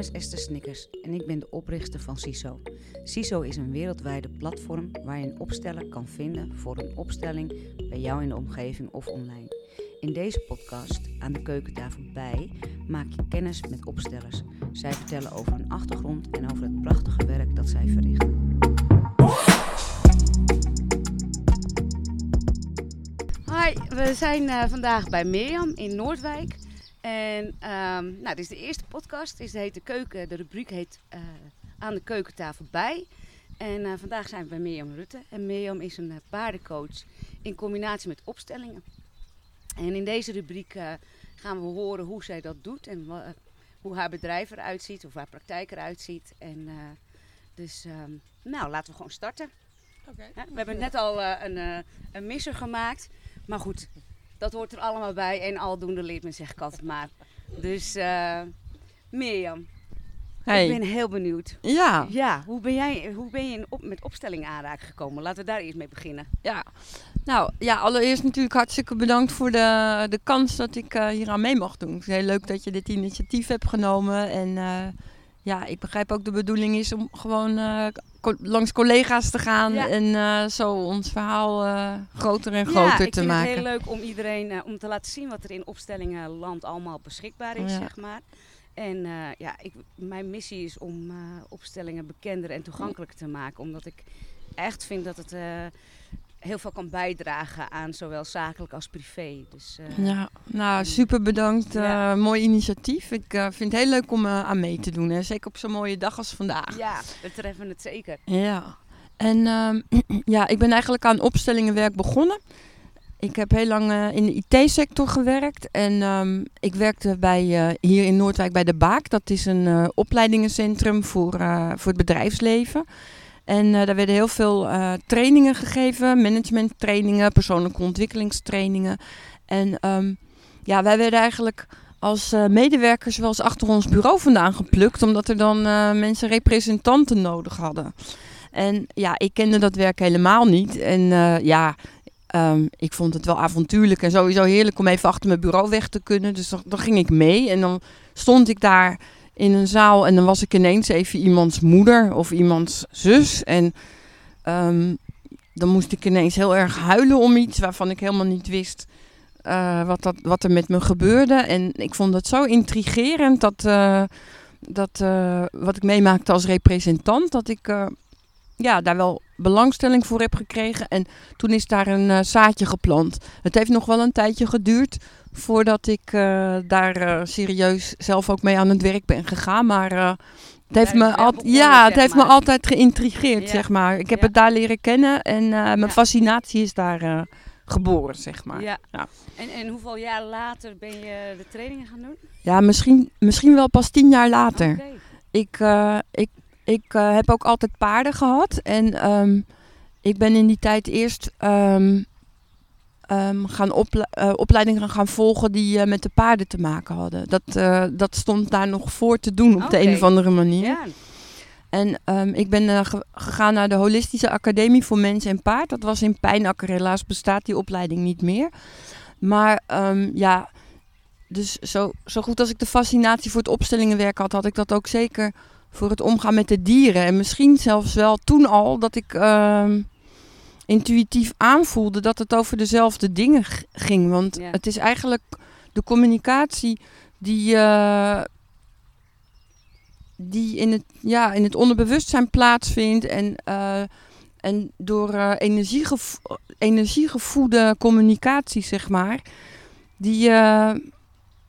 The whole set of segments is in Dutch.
is Esther Snickers en ik ben de oprichter van CISO. CISO is een wereldwijde platform waar je een opsteller kan vinden voor een opstelling bij jou in de omgeving of online. In deze podcast, aan de keukentafel bij, maak je kennis met opstellers. Zij vertellen over hun achtergrond en over het prachtige werk dat zij verrichten. Hi, we zijn uh, vandaag bij Mirjam in Noordwijk. En um, nou, dit is de eerste podcast. Dit heet de, keuken, de rubriek heet uh, Aan de keukentafel bij. En uh, vandaag zijn we bij Mirjam Rutte. En Mirjam is een paardencoach in combinatie met opstellingen. En in deze rubriek gaan we horen hoe zij dat doet en hoe haar bedrijf eruit ziet, of haar praktijk eruit ziet. En dus, um, nou, laten we gewoon starten. Okay, ja, we hebben net al een, een misser gemaakt. Maar goed, dat hoort er allemaal bij. En aldoende leert men, zeg ik altijd maar. Dus uh, Mirjam, hey. ik ben heel benieuwd. Ja. Ja, hoe ben jij hoe ben je op, met opstelling aanraking gekomen? Laten we daar eerst mee beginnen. Ja, nou ja, allereerst natuurlijk hartstikke bedankt voor de, de kans dat ik uh, hier aan mee mag doen. Het is heel leuk dat je dit initiatief hebt genomen. En uh, ja, ik begrijp ook de bedoeling is om gewoon uh, co langs collega's te gaan ja. en uh, zo ons verhaal uh, groter en groter te maken. Ja, ik vind het heel leuk om iedereen om te laten zien wat er in opstellingenland allemaal beschikbaar is, ja. zeg maar. En ja, ik, mijn missie is om opstellingen bekender en toegankelijker te maken, omdat ik echt vind dat het heel veel kan bijdragen aan zowel zakelijk als privé. Dus, uh, ja, nou super bedankt. Ja. Uh, mooi initiatief. Ik uh, vind het heel leuk om aan mee te doen. Hè. Zeker op zo'n mooie dag als vandaag. Ja, we treffen het zeker. Ja, en ehm, ja, ik ben eigenlijk aan opstellingenwerk begonnen. Ik heb heel lang in de IT-sector gewerkt en um, ik werkte bij, hier in Noordwijk bij de Baak. Dat is een opleidingencentrum voor, voor het bedrijfsleven. En uh, daar werden heel veel uh, trainingen gegeven, managementtrainingen, persoonlijke ontwikkelingstrainingen. En um, ja, wij werden eigenlijk als uh, medewerkers wel eens achter ons bureau vandaan geplukt, omdat er dan mensen representanten nodig hadden. En ja, ik kende dat werk helemaal niet. En ja, um, ik vond het wel avontuurlijk en sowieso heerlijk om even achter mijn bureau weg te kunnen. Dus dan ging ik mee en dan stond ik daar in een zaal en dan was ik ineens even iemands moeder of iemands zus. En um, dan moest ik ineens heel erg huilen om iets waarvan ik helemaal niet wist uh, wat, dat, wat er met me gebeurde. En ik vond het zo intrigerend dat, uh, dat uh, wat ik meemaakte als representant, dat ik ja, daar wel belangstelling voor heb gekregen. En toen is daar een zaadje geplant. Het heeft nog wel een tijdje geduurd voordat ik uh, daar uh, serieus zelf ook mee aan het werk ben gegaan. Maar uh, het heeft, me, al ja, het heeft me altijd geïntrigeerd, ja. zeg maar. Ik heb ja. het daar leren kennen en mijn ja. fascinatie is daar geboren, zeg maar. Ja. En, en hoeveel jaar later ben je de trainingen gaan doen? Ja, misschien, misschien wel pas tien jaar later. Okay. Ik, ik, ik heb ook altijd paarden gehad en um, ik ben in die tijd eerst... Um, um, gaan ople uh, opleidingen gaan volgen die uh, met de paarden te maken hadden. Dat, uh, dat stond daar nog voor te doen op okay. de een of andere manier. Ja. En um, ik ben ge gegaan naar de Holistische Academie voor Mens en Paard. Dat was in Pijnakker. Helaas bestaat die opleiding niet meer. Maar um, ja, dus zo, zo goed als ik de fascinatie voor het opstellingenwerk had, had ik dat ook zeker voor het omgaan met de dieren. En misschien zelfs wel toen al dat ik intuïtief aanvoelde dat het over dezelfde dingen ging. Want ja. het is eigenlijk de communicatie die, uh, die in, het, ja, in het onderbewustzijn plaatsvindt. En, uh, en door uh, energiegevo energiegevoede communicatie, zeg maar, die,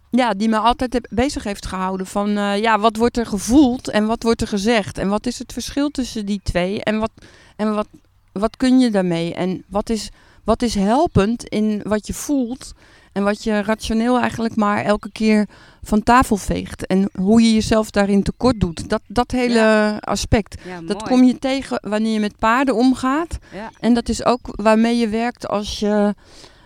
ja, die me altijd heb, bezig heeft gehouden. Van ja, wat wordt er gevoeld en wat wordt er gezegd? En wat is het verschil tussen die twee? En wat, en wat, wat kun je daarmee? En wat is, wat is helpend in wat je voelt en wat je rationeel eigenlijk maar elke keer van tafel veegt? En hoe je jezelf daarin tekort doet. Dat, dat hele ja. aspect. Ja, dat kom je tegen wanneer je met paarden omgaat. Ja. En dat is ook waarmee je werkt als je,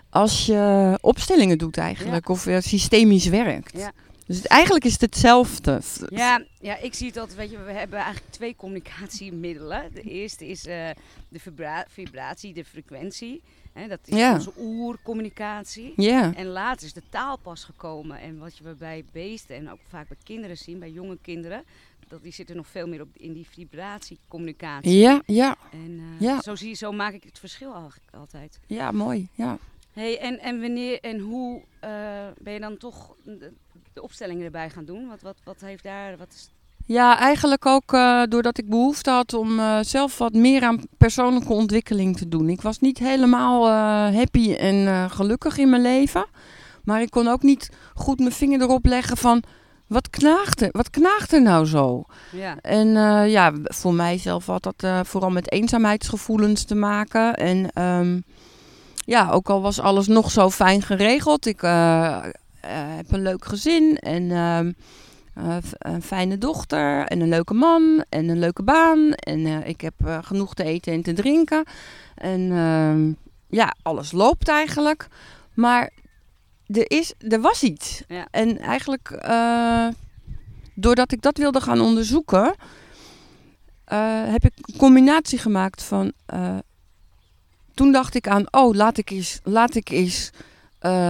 als je opstellingen doet eigenlijk. Of uh, systemisch werkt. Dus het, eigenlijk is het hetzelfde. Ja, ja, ik zie dat, weet je, we hebben eigenlijk twee communicatiemiddelen. De eerste is uh, de vibra vibratie, de frequentie. Hè, dat is Ja. onze oercommunicatie. Ja. En later is de taal pas gekomen. En wat we bij beesten en ook vaak bij kinderen zien, bij jonge kinderen, dat die zitten nog veel meer op, in die vibratiecommunicatie. Ja, ja, En eh, Ja. zo, zie, zo maak ik het verschil eigenlijk altijd. ja, mooi. Ja. Hey, en, en wanneer en hoe eh, ben je dan toch de, opstellingen erbij gaan doen? Wat, wat, wat heeft daar, wat is Ja, eigenlijk ook eh, doordat ik behoefte had om eh, zelf wat meer aan persoonlijke ontwikkeling te doen. Ik was niet helemaal eh, happy en gelukkig in mijn leven. Maar ik kon ook niet goed mijn vinger erop leggen van wat knaagt er, wat knaagt er nou zo? Ja, En ja, voor mijzelf had dat vooral met eenzaamheidsgevoelens te maken. En ehm, ja, ook al was alles nog zo fijn geregeld. Ik heb een leuk gezin en ehm, eh, een fijne dochter en een leuke man en een leuke baan. En eh, ik heb eh, genoeg te eten en te drinken. En ehm, ja, alles loopt eigenlijk. Maar er, is, er was iets. Ja. En eigenlijk, eh, doordat ik dat wilde gaan onderzoeken, eh, heb ik een combinatie gemaakt van. eh, toen dacht ik aan, oh, laat ik eens, laat ik eens eh,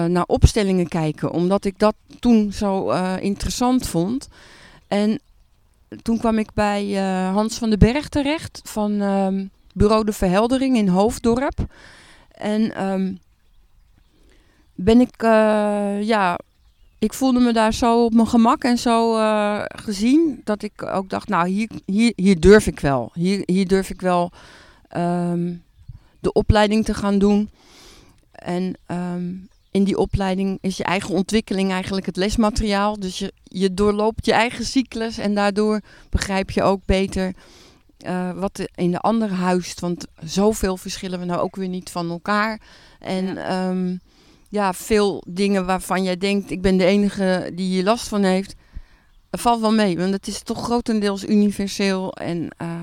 naar opstellingen kijken, omdat ik dat toen zo eh, interessant vond. En toen kwam ik bij eh, Hans van den Berg terecht van ehm, Bureau de Verheldering in Hoofddorp. En ehm, ben ik, eh, ja, ik voelde me daar zo op mijn gemak en zo eh, gezien dat ik ook dacht, nou, hier, hier, hier durf ik wel. Hier, hier durf ik wel ehm, de opleiding te gaan doen. En ehm, in die opleiding is je eigen ontwikkeling eigenlijk het lesmateriaal. Dus je, je doorloopt je eigen cyclus en daardoor begrijp je ook beter eh, wat er in de andere huist. Want zoveel verschillen we nou ook weer niet van elkaar. En Ja. ja, ja veel dingen waarvan jij denkt, ik ben de enige die hier last van heeft. Het valt wel mee, want het is toch grotendeels universeel en, eh,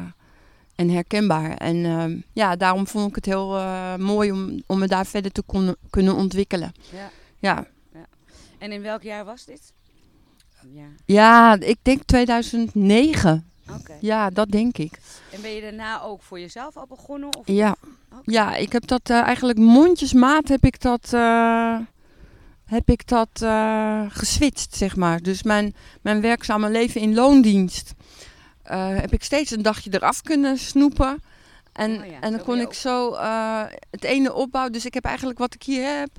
en herkenbaar. En ehm, ja, daarom vond ik het heel eh, mooi om, om me daar verder te kon, kunnen ontwikkelen. ja. Ja. En in welk jaar was dit? Ja, ja, ik denk 2009. oké. Ja, dat denk ik. En ben je daarna ook voor jezelf al begonnen? Of? Ja, ja ik heb dat eh, eigenlijk mondjesmaat heb ik dat, eh, heb ik dat geswitcht, zeg maar. Dus mijn, mijn werkzame leven in loondienst heb ik steeds een dagje eraf kunnen snoepen. En, Oh ja, en dan kon ik zo eh, het ene opbouwen. Dus ik heb eigenlijk wat ik hier heb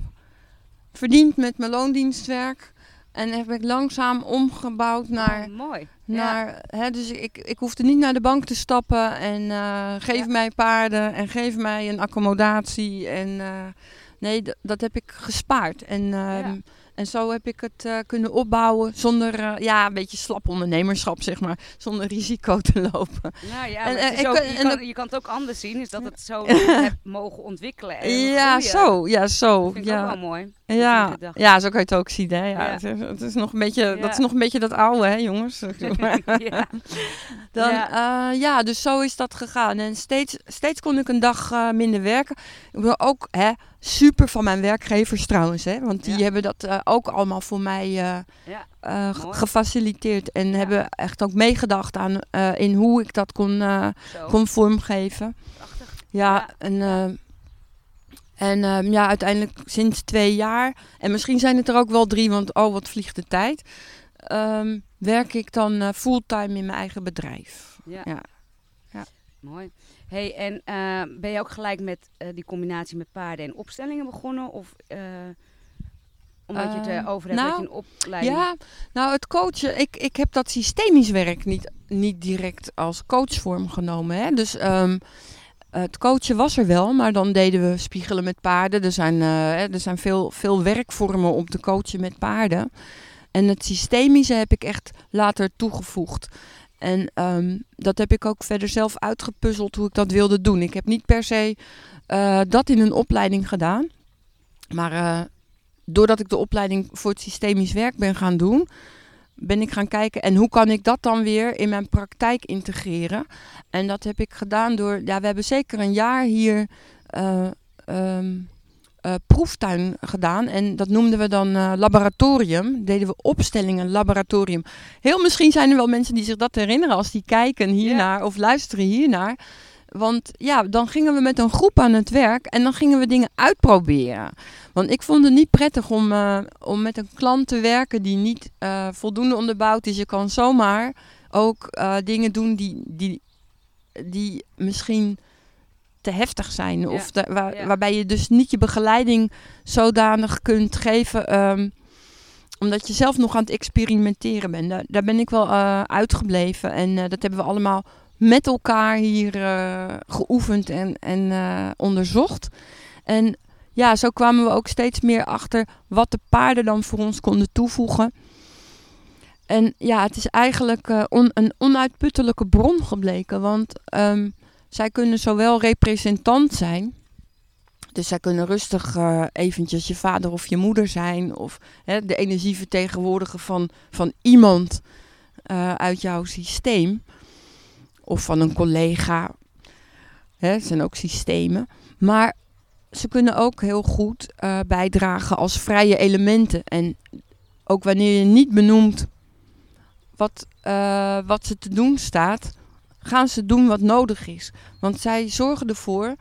verdiend met mijn loondienstwerk. En heb ik langzaam omgebouwd naar Oh, mooi. naar, hè, dus ik, ik hoefde niet naar de bank te stappen en eh, geef Ja. mij paarden en geef mij een accommodatie. En eh, nee, dat heb ik gespaard. En, ehm, Ja. En zo heb ik het eh, kunnen opbouwen zonder, eh, ja, een beetje slap ondernemerschap, zeg maar, zonder risico te lopen. Nou ja, En, eh, ook- je, kan, dat- je kan het ook anders zien, is dat het zo hebt mogen ontwikkelen. En ja, groeien. zo, ja, zo. Dat vind ik ja. ook wel mooi. Ja, ja, zo kan je het ook zien. Hè? Ja, Ja. Het, is, het is nog een beetje, Ja. Dat is nog een beetje dat oude, hè, jongens. ja. Dan, Ja. ja. ja, dus zo is dat gegaan. En steeds, steeds kon ik een dag eh, minder werken. Ik wil ook hè, super van mijn werkgevers trouwens. Hè, want die hebben dat eh, ook allemaal voor mij eh, eh, gefaciliteerd. En hebben echt ook meegedacht aan eh, in hoe ik dat kon, eh, kon vormgeven. prachtig. Ja, Ja. en, eh, en ehm, ja, uiteindelijk sinds twee jaar, en misschien zijn het er ook wel drie, want oh, wat vliegt de tijd, ehm, werk ik dan eh, fulltime in mijn eigen bedrijf. Ja. Ja. Mooi. Hey, en eh, ben je ook gelijk met eh, die combinatie met paarden en opstellingen begonnen? Of eh, omdat je het erover hebt dat nou, je een opleiding... Ja, nou het coachen, ik, ik heb dat systemisch werk niet, niet direct als coachvorm genomen. Hè? Dus ehm, het coachen was er wel, maar dan deden we spiegelen met paarden. Er zijn, eh, er zijn veel, veel werkvormen om te coachen met paarden. En het systemische heb ik echt later toegevoegd. En ehm, dat heb ik ook verder zelf uitgepuzzeld hoe ik dat wilde doen. Ik heb niet per se eh, dat in een opleiding gedaan. Maar eh, doordat ik de opleiding voor het systemisch werk ben gaan doen, ben ik gaan kijken en hoe kan ik dat dan weer in mijn praktijk integreren. En dat heb ik gedaan door, ja, we hebben zeker een jaar hier eh, ehm, eh, proeftuin gedaan. En dat noemden we dan eh, laboratorium. Deden we opstellingen laboratorium. Heel misschien zijn er wel mensen die zich dat herinneren als die kijken hiernaar of luisteren hiernaar. Want ja, dan gingen we met een groep aan het werk en dan gingen we dingen uitproberen. Want ik vond het niet prettig om, uh, om met een klant te werken die niet uh, voldoende onderbouwd is. Je kan zomaar ook uh, dingen doen die, die, die misschien te heftig zijn. Ja. Of de, waar, ja. waarbij je dus niet je begeleiding zodanig kunt geven. Um, omdat je zelf nog aan het experimenteren bent. Daar, daar ben ik wel uitgebleven. En dat hebben we allemaal met elkaar hier uh, geoefend en, en uh, onderzocht. En ja, zo kwamen we ook steeds meer achter wat de paarden dan voor ons konden toevoegen. En ja, het is eigenlijk on, een onuitputtelijke bron gebleken. Want um, zij kunnen zowel representant zijn. Dus zij kunnen rustig eventjes je vader of je moeder zijn. Of hè, de energie vertegenwoordigen van, van iemand uit jouw systeem of van een collega. Het zijn ook systemen. Maar ze kunnen ook heel goed uh, bijdragen als vrije elementen. En ook wanneer je niet benoemt wat, uh, wat ze te doen staat, gaan ze doen wat nodig is. Want zij zorgen ervoor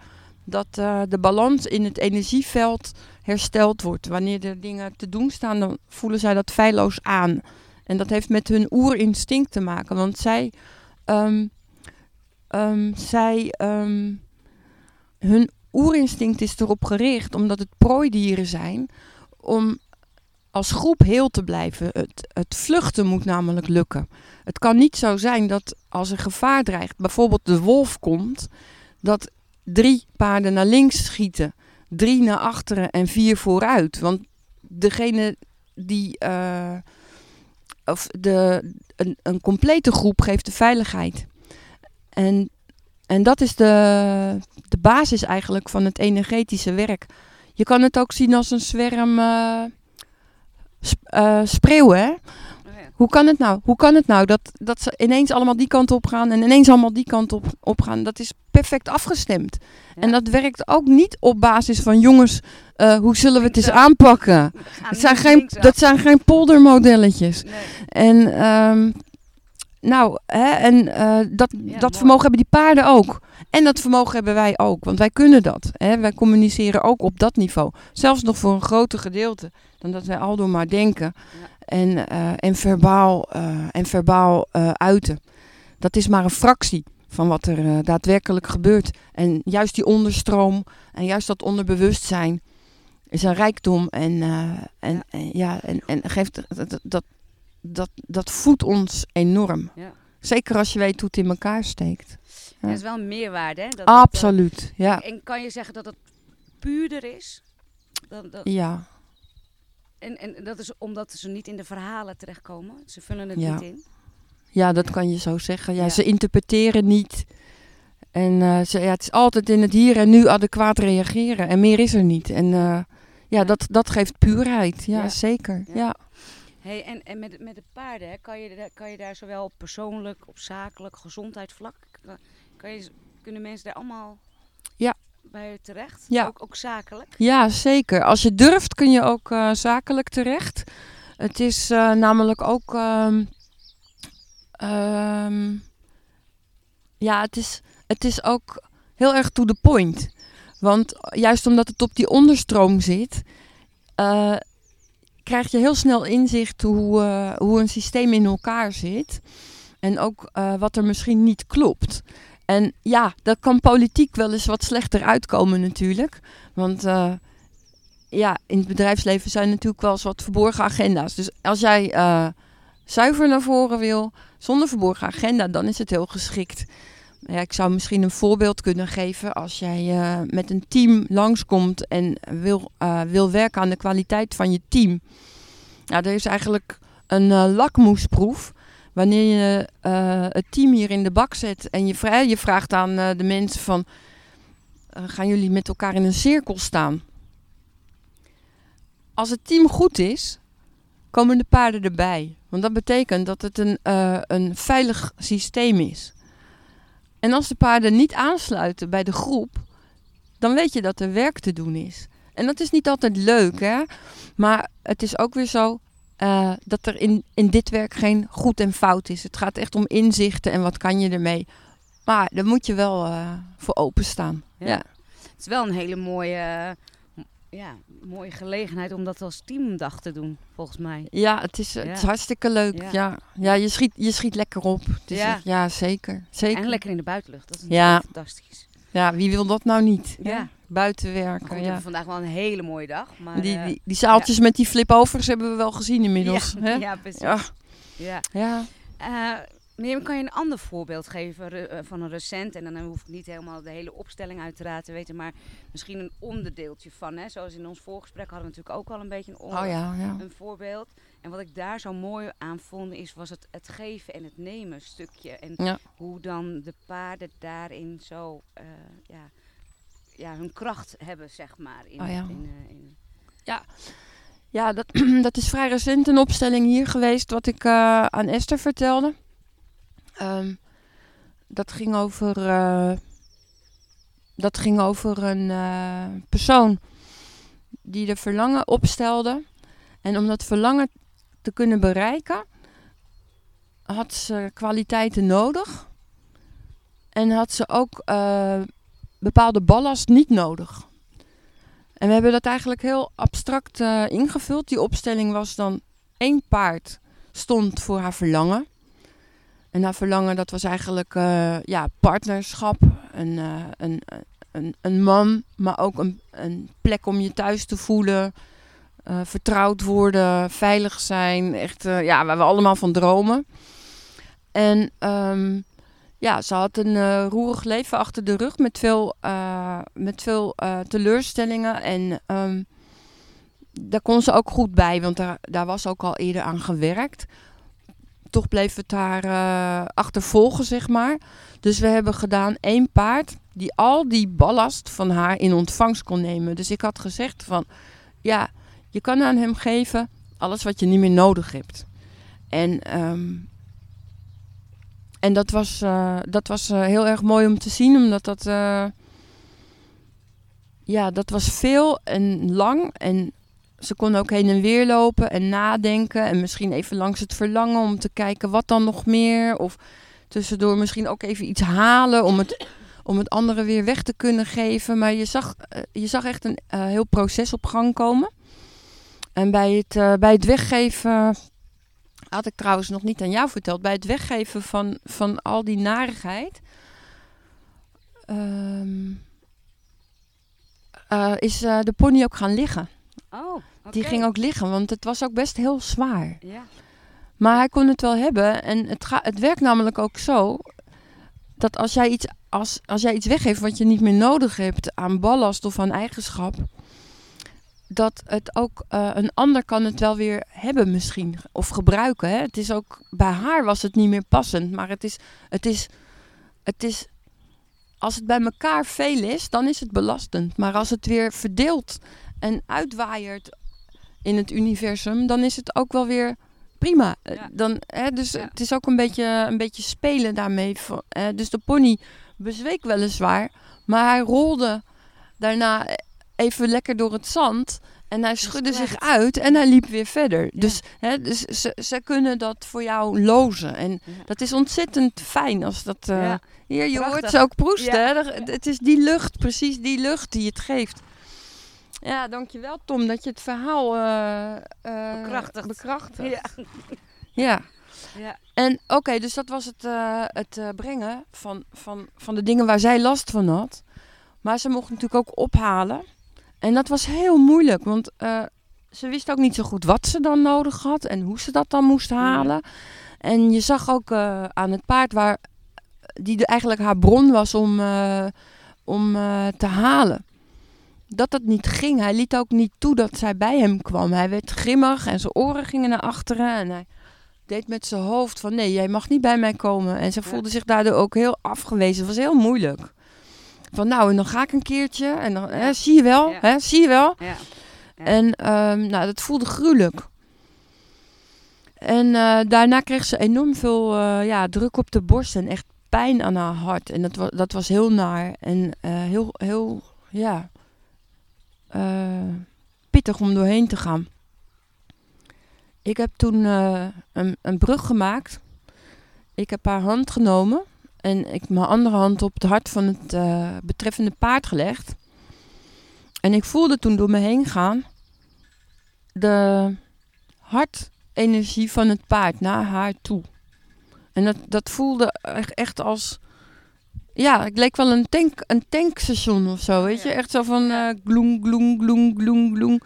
dat uh, de balans in het energieveld hersteld wordt. Wanneer er dingen te doen staan, dan voelen zij dat feilloos aan. En dat heeft met hun oerinstinct te maken. Want zij um, um, zij, um, hun oerinstinct is erop gericht, omdat het prooidieren zijn, om als groep heel te blijven. Het, het vluchten moet namelijk lukken. Het kan niet zo zijn dat als er gevaar dreigt, bijvoorbeeld de wolf komt, dat drie paarden naar links schieten, drie naar achteren en vier vooruit. Want degene die. Uh, of de, een, een complete groep geeft de veiligheid. En, en dat is de, de basis eigenlijk van het energetische werk. Je kan het ook zien als een zwerm uh, sp uh, spreeuwen. Hè? Hoe kan het nou? Hoe kan het nou dat, dat ze ineens allemaal die kant op gaan en ineens allemaal die kant op, op gaan? Dat is perfect afgestemd. Ja. En dat werkt ook niet op basis van jongens, uh, hoe zullen we het eens aanpakken? Dat zijn, geen, dat zijn geen poldermodelletjes. Nee. En um, nou, hè, en uh, dat, ja, dat vermogen hebben die paarden ook. En dat vermogen hebben wij ook, want wij kunnen dat. Hè. Wij communiceren ook op dat niveau. Zelfs nog voor een groter gedeelte dan dat wij aldoor maar denken ja. en, uh, en verbaal, uh, en verbaal uiten. Dat is maar een fractie van wat er daadwerkelijk gebeurt. En juist die onderstroom en juist dat onderbewustzijn is een rijkdom en, en, ja. en, ja, en, en geeft dat, dat dat, dat voedt ons enorm. Ja. Zeker als je weet hoe het in elkaar steekt. Ja. Dat is wel een meerwaarde, hè? Dat Absoluut, het, uh, ja. En, kan je zeggen dat het puurder is? Dat, dat... Ja. En, en dat is omdat ze niet in de verhalen terechtkomen? Ze vullen het ja. niet in? Ja, dat kan je zo zeggen. Ja, Ze interpreteren niet. En uh, ze, ja, het is altijd in het hier en nu adequaat reageren. En meer is er niet. En uh, ja, dat, dat geeft puurheid. Ja, zeker. ja. Hey, en, en met, met de paarden, hè, kan, je, kan je daar zowel op persoonlijk, op zakelijk, gezondheidsvlak, kan je, kunnen mensen daar allemaal ja. bij terecht? Ja. Ook, ook zakelijk? Ja, zeker. Als je durft kun je ook uh, zakelijk terecht. Het is uh, namelijk ook... Um, um, ja, het is, het is ook heel erg to the point. Want juist omdat het op die onderstroom zit... Uh, krijg je heel snel inzicht hoe, uh, hoe een systeem in elkaar zit. En ook uh, wat er misschien niet klopt. En ja, dat kan politiek wel eens wat slechter uitkomen natuurlijk. Want uh, ja, in het bedrijfsleven zijn natuurlijk wel eens wat verborgen agenda's. Dus als jij zuiver naar voren wil, zonder verborgen agenda, dan is het heel geschikt. Ja, ik zou misschien een voorbeeld kunnen geven. Als jij uh, met een team langskomt en wil, uh, wil werken aan de kwaliteit van je team. Ja, er is eigenlijk een uh, lakmoesproef. Wanneer je het team hier in de bak zet en je, je vraagt aan de mensen van... gaan jullie met elkaar in een cirkel staan? Als het team goed is, komen de paarden erbij. Want dat betekent dat het een, een veilig systeem is. En als de paarden niet aansluiten bij de groep, dan weet je dat er werk te doen is. En dat is niet altijd leuk, hè? Maar het is ook weer zo uh, dat er in, in dit werk geen goed en fout is. Het gaat echt om inzichten en wat kan je ermee. Maar daar moet je wel eh, voor openstaan. Ja. Ja. Het is wel een hele mooie, eh, ja, mooie gelegenheid om dat als teamdag te doen, volgens mij. Ja, het is, het is hartstikke leuk. Ja. Ja, ja. je, schiet, je schiet lekker op. Het is Ja. echt- ja zeker. zeker. En lekker in de buitenlucht, dat is Ja. fantastisch. Ja, wie wil dat nou niet? Ja. Buiten werken. goed, we hebben vandaag wel een hele mooie dag. Maar, die, eh, die, die zaaltjes met die flip-overs hebben we wel gezien inmiddels. ja, hè? ja, precies. Ja. Ja. Ja. Mirjam, kan je een ander voorbeeld geven eh, van een recent? En dan hoef ik niet helemaal de hele opstelling uiteraard te weten, maar misschien een onderdeeltje van. Hè? Zoals in ons voorgesprek hadden we natuurlijk ook al een beetje een, Oh ja, ja. een voorbeeld. En wat ik daar zo mooi aan vond, is, was het, het geven en het nemen stukje. En Ja. hoe dan de paarden daarin zo eh, ja, ja, hun kracht hebben, zeg maar. In, Oh ja. in, eh, in- Ja, dat, dat is vrij recent een opstelling hier geweest wat ik aan Esther vertelde. Ehm, dat ging over, eh, dat ging over een eh, persoon die de verlangen opstelde. En om dat verlangen te kunnen bereiken, had ze kwaliteiten nodig. En had ze ook eh, bepaalde ballast niet nodig. En we hebben dat eigenlijk heel abstract ingevuld. Die opstelling was dan één paard stond voor haar verlangen. En haar verlangen dat was eigenlijk eh, ja, partnerschap, een, eh, een, een, een man, maar ook een, een plek om je thuis te voelen. eh, vertrouwd worden, veilig zijn, echt ja, waar we allemaal van dromen. En ehm, ja, ze had een roerig leven achter de rug met veel, met veel teleurstellingen. En ehm, daar kon ze ook goed bij, want daar, daar was ook al eerder aan gewerkt. Toch bleef het haar eh, achtervolgen, zeg maar. Dus we hebben gedaan één paard die al die ballast van haar in ontvangst kon nemen. Dus ik had gezegd van, ja, je kan aan hem geven alles wat je niet meer nodig hebt. En ehm, en dat was, eh, dat was eh, heel erg mooi om te zien, omdat dat. ja, dat was veel en lang. En ze kon ook heen en weer lopen en nadenken. En misschien even langs het verlangen om te kijken wat dan nog meer. Of tussendoor misschien ook even iets halen om het, om het andere weer weg te kunnen geven. Maar je zag, eh, je zag echt een eh, heel proces op gang komen. En bij het, eh, bij het weggeven had ik trouwens nog niet aan jou verteld. Bij het weggeven van, van al die narigheid. ehm, eh, is de pony ook gaan liggen. Oh, Die ging ook liggen, want het was ook best heel zwaar. Ja. Maar hij kon het wel hebben. En het, ga, het werkt namelijk ook zo. Dat als jij, iets, als, als jij iets weggeeft wat je niet meer nodig hebt aan ballast of aan eigenschap. Dat het ook, eh, een ander kan het wel weer hebben misschien. Of gebruiken. Hè? Het is ook, bij haar was het niet meer passend. Maar het is, het is, het is, als het bij elkaar veel is, dan is het belastend. Maar als het weer verdeelt en uitwaaiert in het universum, dan is het ook wel weer prima. Eh, Ja. Dan, hè, dus Ja. het is ook een beetje, een beetje spelen daarmee. dus de pony bezweek weliswaar, maar hij rolde daarna even lekker door het zand. En hij schudde zich uit en hij liep weer verder. Dus, hè, dus ze, ze kunnen dat voor jou lozen. En Ja. dat is ontzettend fijn als dat... eh, Ja. Hier, je Prachtig. hoort ze ook proesten. Hè? Het is die lucht, precies die lucht die het geeft. Ja, dankjewel Tom dat je het verhaal eh eh, Bekrachtigt. bekrachtigt. Ja. Ja. Ja. En oké, dus dat was het, eh, het brengen van, van, van de dingen waar zij last van had. Maar ze mocht natuurlijk ook ophalen. En dat was heel moeilijk, want ze wist ook niet zo goed wat ze dan nodig had en hoe ze dat dan moest halen. En je zag ook aan het paard waar, die eigenlijk haar bron was om, om te halen. Dat dat niet ging. Hij liet ook niet toe dat zij bij hem kwam. Hij werd grimmig en zijn oren gingen naar achteren. En hij deed met zijn hoofd van nee, jij mag niet bij mij komen. En ze Ja. voelde zich daardoor ook heel afgewezen. Het was heel moeilijk. Van nou, en dan ga ik een keertje. En dan, hè, zie je wel, Ja. hè, zie je wel. Ja. Ja. En ehm, nou, dat voelde gruwelijk. En eh, daarna kreeg ze enorm veel eh, ja, druk op de borst en echt pijn aan haar hart. En dat, was dat was heel naar en eh, heel, heel, ja, eh, pittig om doorheen te gaan. Ik heb toen eh, een, een brug gemaakt. Ik heb haar hand genomen En ik mijn andere hand op het hart van het eh, betreffende paard gelegd. En ik voelde toen door me heen gaan de hartenergie van het paard naar haar toe. En dat, dat voelde echt, echt als. Ja, het leek wel een, tank, een tankstation of zo, weet je? Echt zo van Ja. eh gloeng, gloeng, gloeng, gloeng, gloeng.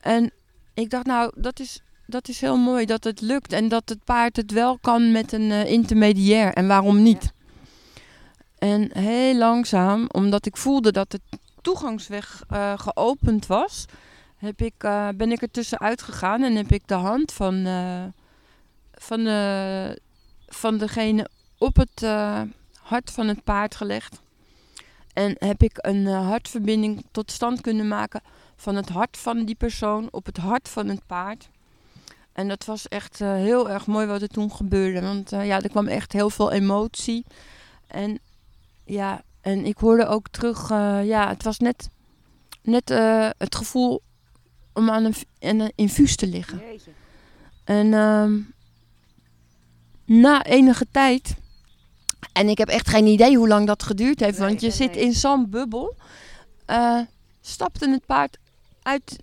En ik dacht, nou, dat is, dat is heel mooi dat het lukt. En dat het paard het wel kan met een eh, intermediair. En waarom niet? En heel langzaam, omdat ik voelde dat de toegangsweg eh, geopend was, heb ik, ben ik er tussenuit gegaan en heb ik de hand van, eh, van, van degene op het hart van het paard gelegd. En heb ik een eh, hartverbinding tot stand kunnen maken van het hart van die persoon op het hart van het paard. En dat was echt eh, heel erg mooi wat er toen gebeurde. Want eh, ja, er kwam echt heel veel emotie. En ja, en ik hoorde ook terug, ja, het was net, net het gevoel om aan een, een infuus te liggen. Jeetje. En ehm, na enige tijd, en ik heb echt geen idee hoe lang dat geduurd heeft, Nee, want je nee, zit nee. in zo'n bubbel, eh, stapte het paard uit,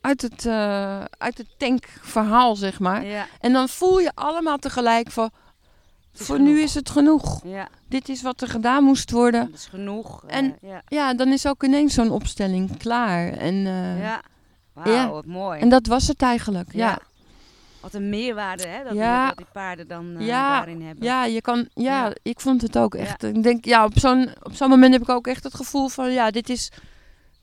uit, het, eh, uit het tankverhaal, zeg maar. Ja, En dan voel je allemaal tegelijk van, voor nu is het genoeg. Ja, Dit is wat er gedaan moest worden. dat is genoeg. eh, En- ja. Ja, dan is ook ineens zo'n opstelling klaar. En, ja. Wauw, wat mooi. en dat was het eigenlijk. Ja. Wat een meerwaarde hè, dat, Ja. die, dat die paarden dan Ja. daarin hebben. ja, je kan, ja, Ja. ik vond het ook echt. Ik denk, ja, op zo'n, op zo'n moment heb ik ook echt het gevoel van, ja, dit is,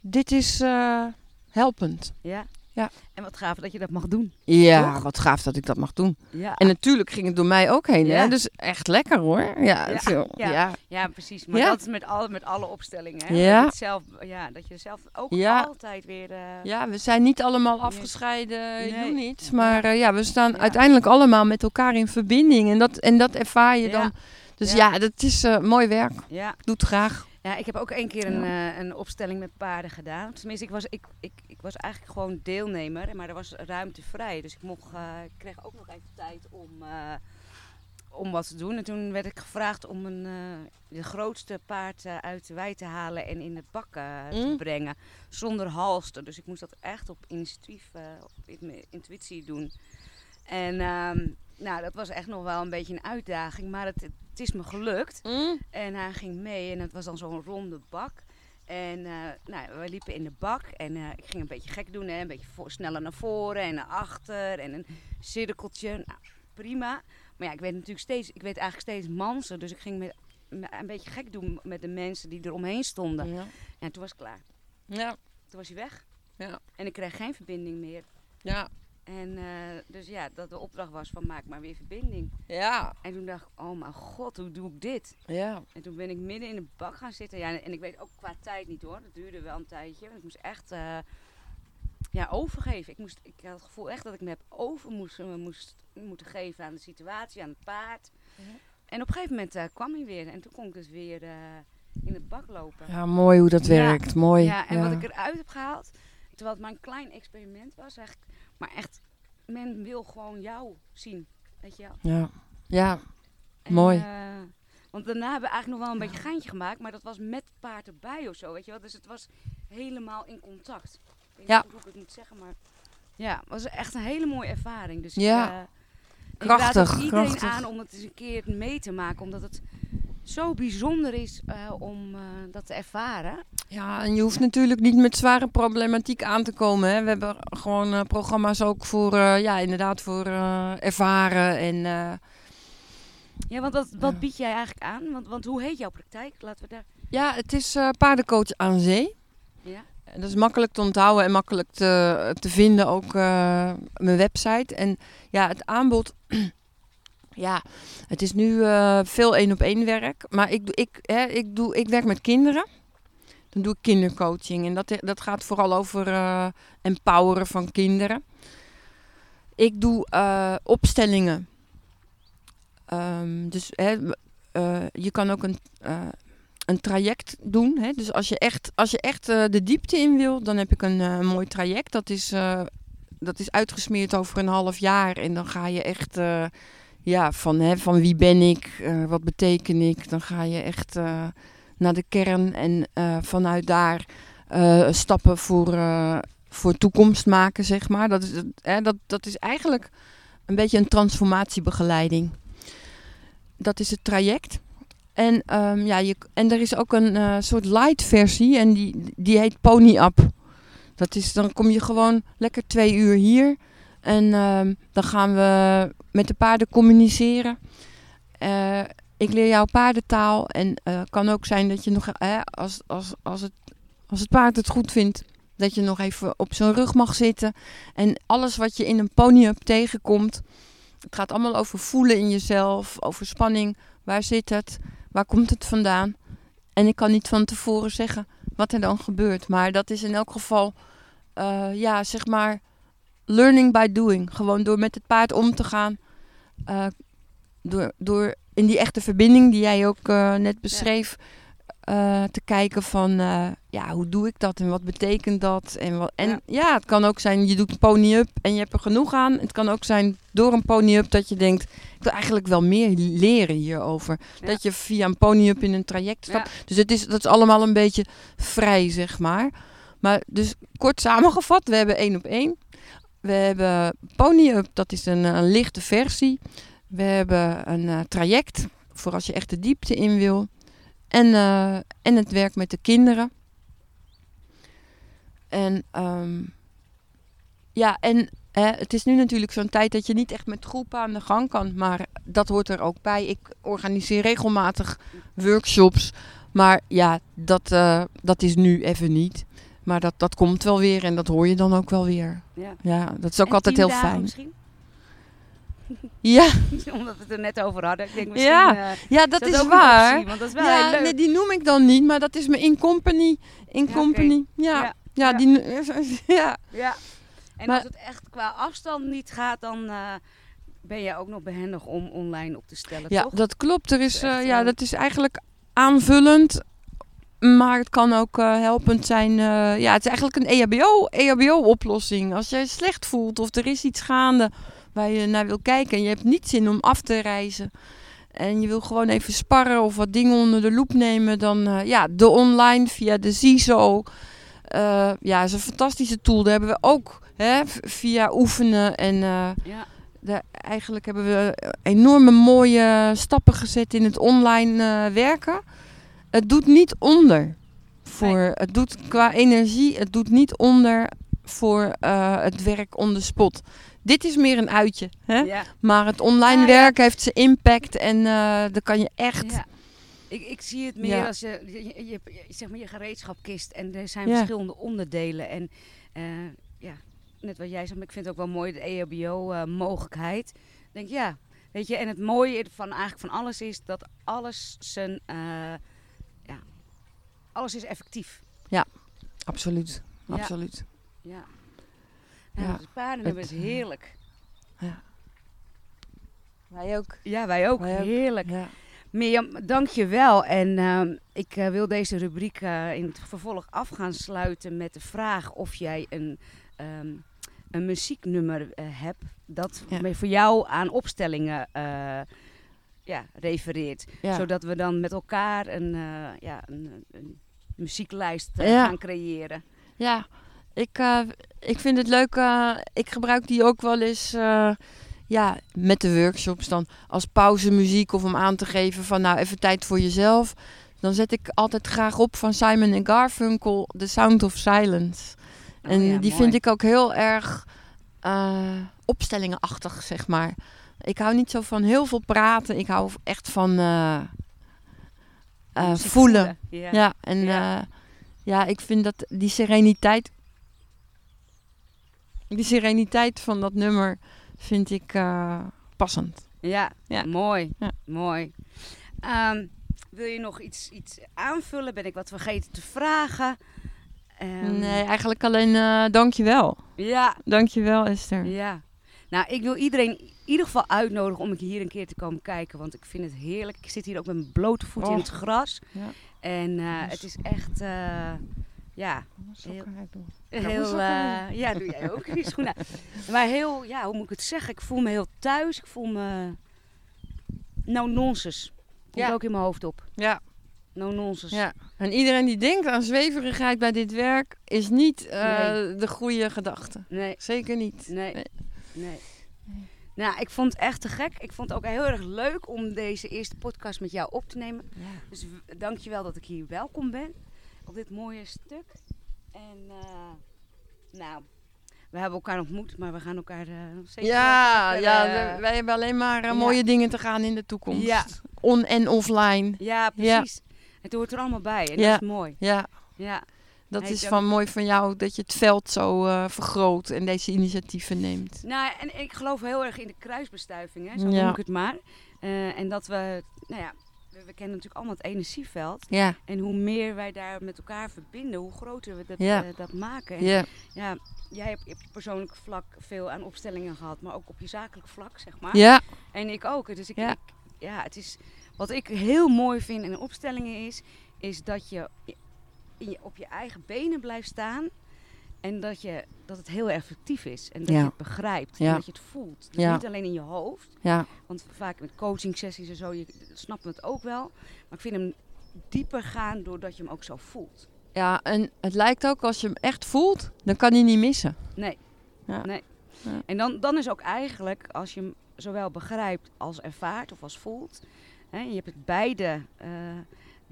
dit is eh, helpend. Ja. Ja. En wat gaaf dat je dat mag doen. Ja, Toch? wat gaaf dat ik dat mag doen. Ja, En natuurlijk ging het door mij ook heen, hè? Dus echt lekker hoor. Ja, Ja, ja. ja. precies. Maar dat is met alle, met alle opstellingen. Hè? Ja. Dat, zelf, ja, dat je zelf ook altijd weer... eh, Ja, we zijn niet allemaal afgescheiden Nee. units, maar eh, ja, we staan uiteindelijk allemaal met elkaar in verbinding. En dat, en dat ervaar je Ja. dan. Dus Ja. ja, dat is eh, mooi werk. ja. Doe het graag. Ja, ik heb ook één keer een, eh, een opstelling met paarden gedaan. Tenminste, ik was, ik, ik, ik was eigenlijk gewoon deelnemer, maar er was ruimte vrij. Dus ik, mocht, eh, ik kreeg ook nog even tijd om, eh, om wat te doen. En toen werd ik gevraagd om een, de grootste paard uit de wei te halen en in het bak te Mm. brengen. Zonder halster. Dus ik moest dat echt op initiatief, op in- intuïtie doen. En ehm, nou, dat was echt nog wel een beetje een uitdaging, maar het, het is me gelukt. En hij ging mee en het was dan zo'n ronde bak. En eh, nou, we liepen in de bak en eh, ik ging een beetje gek doen, hè? een beetje voor, sneller naar voren en naar achter en een cirkeltje. Nou, prima. Maar ja, ik werd natuurlijk steeds, ik werd eigenlijk steeds manser, dus ik ging met, een beetje gek doen met de mensen die er omheen stonden. Ja. En toen was het klaar. Ja. Toen was hij weg. Ja. En ik kreeg geen verbinding meer. Ja. En eh, dus ja, dat de opdracht was van maak maar weer verbinding. Ja. En toen dacht ik, oh mijn god, hoe doe ik dit? Ja. En toen ben ik midden in de bak gaan zitten. Ja, en ik weet ook qua tijd niet hoor. Dat duurde wel een tijdje. Want ik moest echt eh, ja, overgeven. Ik, moest, ik had het gevoel echt dat ik me heb over moest, eh, moest moeten geven aan de situatie, aan het paard. En op een gegeven moment kwam hij weer. En toen kon ik dus weer in het bak lopen. Ja, mooi hoe dat Ja. werkt. Mooi. Ja, en wat ik eruit heb gehaald, terwijl het maar een klein experiment was, eigenlijk, maar echt, men wil gewoon jou zien. Weet je wel. Ja. Ja. En, Mooi. eh, want daarna hebben we eigenlijk nog wel een beetje geintje gemaakt, maar dat was met paard erbij of zo, weet je wel. Dus het was helemaal in contact. Ik weet Ja. niet hoe ik het moet zeggen, maar ja, het was echt een hele mooie ervaring. Dus Ja. ik, eh, ik raad Krachtig, iedereen krachtig. aan om het eens een keer mee te maken, omdat het zo bijzonder is eh, om eh, dat te ervaren. Ja, en je hoeft natuurlijk niet met zware problematiek aan te komen. Hè. We hebben gewoon eh, programma's ook voor, ja, inderdaad, voor ervaren en... Ja, want wat, wat bied jij eigenlijk aan? Want, want hoe heet jouw praktijk? Laten we daar... Ja, het is paardencoach aan zee. Ja? Dat is makkelijk te onthouden en makkelijk te, te vinden, ook mijn website. En ja, het aanbod, ja, het is nu eh, veel één op één werk. Maar ik, ik, hè, ik, doe, ik werk met kinderen. Dan doe ik kindercoaching. En dat, dat gaat vooral over eh, empoweren van kinderen. Ik doe eh, opstellingen. Ehm, dus hè, je kan ook een, een traject doen. Hè? Dus als je echt, als je echt de diepte in wil, dan heb ik een mooi traject. Dat is, dat is uitgesmeerd over een half jaar. En dan ga je echt, ja, van, hè, van wie ben ik, eh, wat beteken ik. Dan ga je echt eh, naar de kern en eh, vanuit daar stappen voor, voor toekomst maken, zeg maar. Dat is, hè, dat, dat is eigenlijk een beetje een transformatiebegeleiding. Dat is het traject. En, ehm, ja, je, en er is ook een soort light versie en die, die heet Pony Up. Dat is, dan kom je gewoon lekker twee uur hier. En ehm, dan gaan we met de paarden communiceren. Eh, ik leer jou paardentaal. En het kan ook zijn dat je nog, eh, als, als, als, het, als het paard het goed vindt, dat je nog even op zijn rug mag zitten. En alles wat je in een pony-up tegenkomt, het gaat allemaal over voelen in jezelf, over spanning. Waar zit het? Waar komt het vandaan? En ik kan niet van tevoren zeggen wat er dan gebeurt. Maar dat is in elk geval, eh, ja, zeg maar, learning by doing. Gewoon door met het paard om te gaan. eh, door, door in die echte verbinding die jij ook eh, net beschreef. eh, te kijken van, ja, hoe doe ik dat en wat betekent dat? En, wat, en Ja. ja. het kan ook zijn, je doet een pony-up en je hebt er genoeg aan. Het kan ook zijn door een pony-up dat je denkt, ik wil eigenlijk wel meer leren hierover. Ja. Dat je via een pony-up in een traject stapt. Ja. Dus het is, dat is allemaal een beetje vrij, zeg maar. Maar dus kort samengevat, we hebben één op één. We hebben pony-up, dat is een, een lichte versie. We hebben een eh, traject voor als je echt de diepte in wil. En, eh, en het werk met de kinderen. En ehm, ja, en hè, het is nu natuurlijk zo'n tijd dat je niet echt met groepen aan de gang kan. Maar dat hoort er ook bij. Ik organiseer regelmatig workshops. Maar ja, dat, eh, dat is nu even niet. Maar dat, dat komt wel weer en dat hoor je dan ook wel weer. Ja. Ja, dat is ook En altijd heel fijn. Misschien? Ja, Omdat we het er net over hadden. Ik denk misschien, Ja, eh, ja, dat is waar. optie, want dat is wel ja, heel leuk. nee, die noem ik dan niet, maar dat is me in company. In Ja, company. Ja, Ja, ja, ja. die. ja. Ja. En Maar- als het echt qua afstand niet gaat, dan eh, ben je ook nog behendig om online op te stellen, ja, toch? dat klopt. Er is, eh, ja, dat is eigenlijk aanvullend. Maar het kan ook eh, helpend zijn. eh, ja, het is eigenlijk een E EHBO, EHBO-oplossing. Als jij je slecht voelt of er is iets gaande waar je naar wil kijken en je hebt niet zin om af te reizen. En je wil gewoon even sparren of wat dingen onder de loep nemen. Dan eh, ja, de online via de ZISO. eh ja, is een fantastische tool. Daar hebben we ook hè, via oefenen en... Ja. eigenlijk hebben we enorme mooie stappen gezet in het online werken. Het doet niet onder. Voor, Het doet qua energie, het doet niet onder voor eh, het werk on the spot. Dit is meer een uitje. Hè? Ja. Maar het online Ja, ja. werk heeft zijn impact en eh daar kan je echt... Ja. Ik, ik zie het meer als je, je, je, je- zeg maar je gereedschapkist en er zijn verschillende onderdelen. En eh, ja, net wat jij zei, maar ik vind het ook wel mooi de E EHBO-mogelijkheid. Ik denk ja, weet je, en het mooie van eigenlijk van alles is dat alles zijn, eh, alles is effectief. Absoluut, Ja. absoluut. Ja. Nou, Ja. paarden Het, hebben het eh, heerlijk. Wij ook. Ja, wij ook. Wij ook. Heerlijk. Ja. Mirjam, dank je wel. En ehm, ik eh, wil deze rubriek eh, in het vervolg af gaan sluiten met de vraag of jij een, ehm, een muzieknummer eh, hebt dat Ja. voor jou aan opstellingen eh, ja, refereert. Ja. Zodat we dan met elkaar een, eh, ja, een, een muzieklijst eh, Ja. gaan creëren. Ja, ik, eh, ik vind het leuk. ik gebruik die ook wel eens ja, met de workshops dan als pauzemuziek of om aan te geven van nou even tijd voor jezelf. Dan zet ik altijd graag op van Simon en Garfunkel The Sound of Silence. En Oh ja, die mooi. vind ik ook heel erg opstellingenachtig, zeg maar. Ik hou niet zo van heel veel praten. Ik hou echt van eh, eh, voelen. Ja. Ja, en Ja. ja. ja, ik vind dat die sereniteit. Die sereniteit van dat nummer vind ik eh, passend. Ja, Ja. mooi. Mooi. Ehm, wil je nog iets, iets aanvullen? Ben ik wat vergeten te vragen? Ehm, nee, eigenlijk alleen uh, dankjewel. Ja, Dankjewel Esther. ja. Nou, ik wil iedereen in ieder geval uitnodigen om hier een keer te komen kijken. Want ik vind het heerlijk. Ik zit hier ook met mijn blote voeten in het gras. Ja. En eh, het is echt, eh, ja, Heel- heel, eh, ja, doe jij ook die schoenen. Maar heel, ja, hoe moet ik het zeggen? Ik voel me heel thuis. Ik voel me, no nonsense. Komt Ja. ook in mijn hoofd op. Ja. No nonsense. Ja. En iedereen die denkt aan zweverigheid bij dit werk, is niet Nee. de goede gedachte. Nee, Zeker niet. nee, Nee. Nee. Nou, ik vond het echt te gek. Ik vond het ook heel erg leuk om deze eerste podcast met jou op te nemen. Dus w- dank je wel dat ik hier welkom ben. Op dit mooie stuk. En eh, nou, we hebben elkaar ontmoet, maar we gaan elkaar eh, nog zeker Ja, ja eh, we- wij hebben alleen maar ja. mooie dingen te gaan in de toekomst. Ja. On- en offline. Ja, Ja. precies. Het hoort er allemaal bij en Ja. dat is mooi. Ja, Ja, dat is van mooi van jou dat je het veld zo eh, vergroot en deze initiatieven neemt. nou en ik geloof heel erg in de kruisbestuiving, hè, zo Ja. noem ik het maar. Eh, en dat we, nou ja, we, we kennen natuurlijk allemaal het energieveld. Ja, En hoe meer wij daar met elkaar verbinden, hoe groter we dat, Ja. eh, dat maken. En ja, ja, jij hebt op je persoonlijk vlak veel aan opstellingen gehad, maar ook op je zakelijk vlak, zeg maar. ja, En ik ook. Dus ik, Ja. ik- ja, het is, wat ik heel mooi vind in opstellingen is, is dat je, in je op je eigen benen blijft staan. En dat, je, dat het heel effectief is. En dat Ja. je het begrijpt. En Ja. dat je het voelt. Dus Ja. niet alleen in je hoofd. ja, Want vaak met coaching sessies en zo, je snapt het ook wel. Maar ik vind hem dieper gaan doordat je hem ook zo voelt. ja. En het lijkt ook als je hem echt voelt, dan kan hij niet missen. Nee. Ja. nee. En dan, dan is ook eigenlijk, als je hem zowel begrijpt als ervaart of als voelt, hè, je hebt het beide, eh,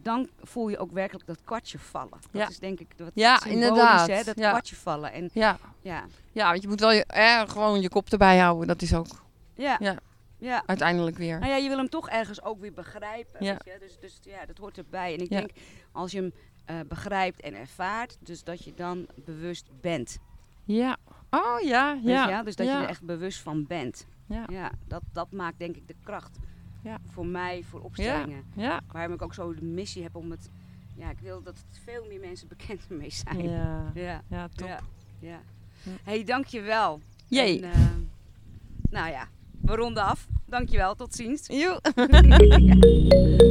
dan voel je ook werkelijk dat kwartje vallen. Dat Ja. is denk ik wat Ja, symbolisch, inderdaad. Hè, dat Ja. kwartje vallen. En Ja, ja, ja want je moet wel je, eh, gewoon je kop erbij houden. Dat is ook ja, Ja. ja. uiteindelijk weer. Nou ja, je wil hem toch ergens ook weer begrijpen. Ja. Weet je? Dus, dus ja, dat hoort erbij. En ik Ja. denk, als je hem eh, begrijpt en ervaart, dus dat je dan bewust bent. Ja. Oh ja, ja. je wel? Dus dat je ja. er echt bewust van bent. Ja. Ja, dat, dat maakt denk ik de kracht. Ja. Voor mij, voor opstellingen. Ja. Waarom ik ook zo de missie heb om het... Ja, ik wil dat het veel meer mensen bekend ermee zijn. Ja. Ja, Ja, top. ja, ja. Ja. hey, dankjewel. Jee. En, eh, nou ja, we ronden af. Dankjewel, tot ziens. Joe.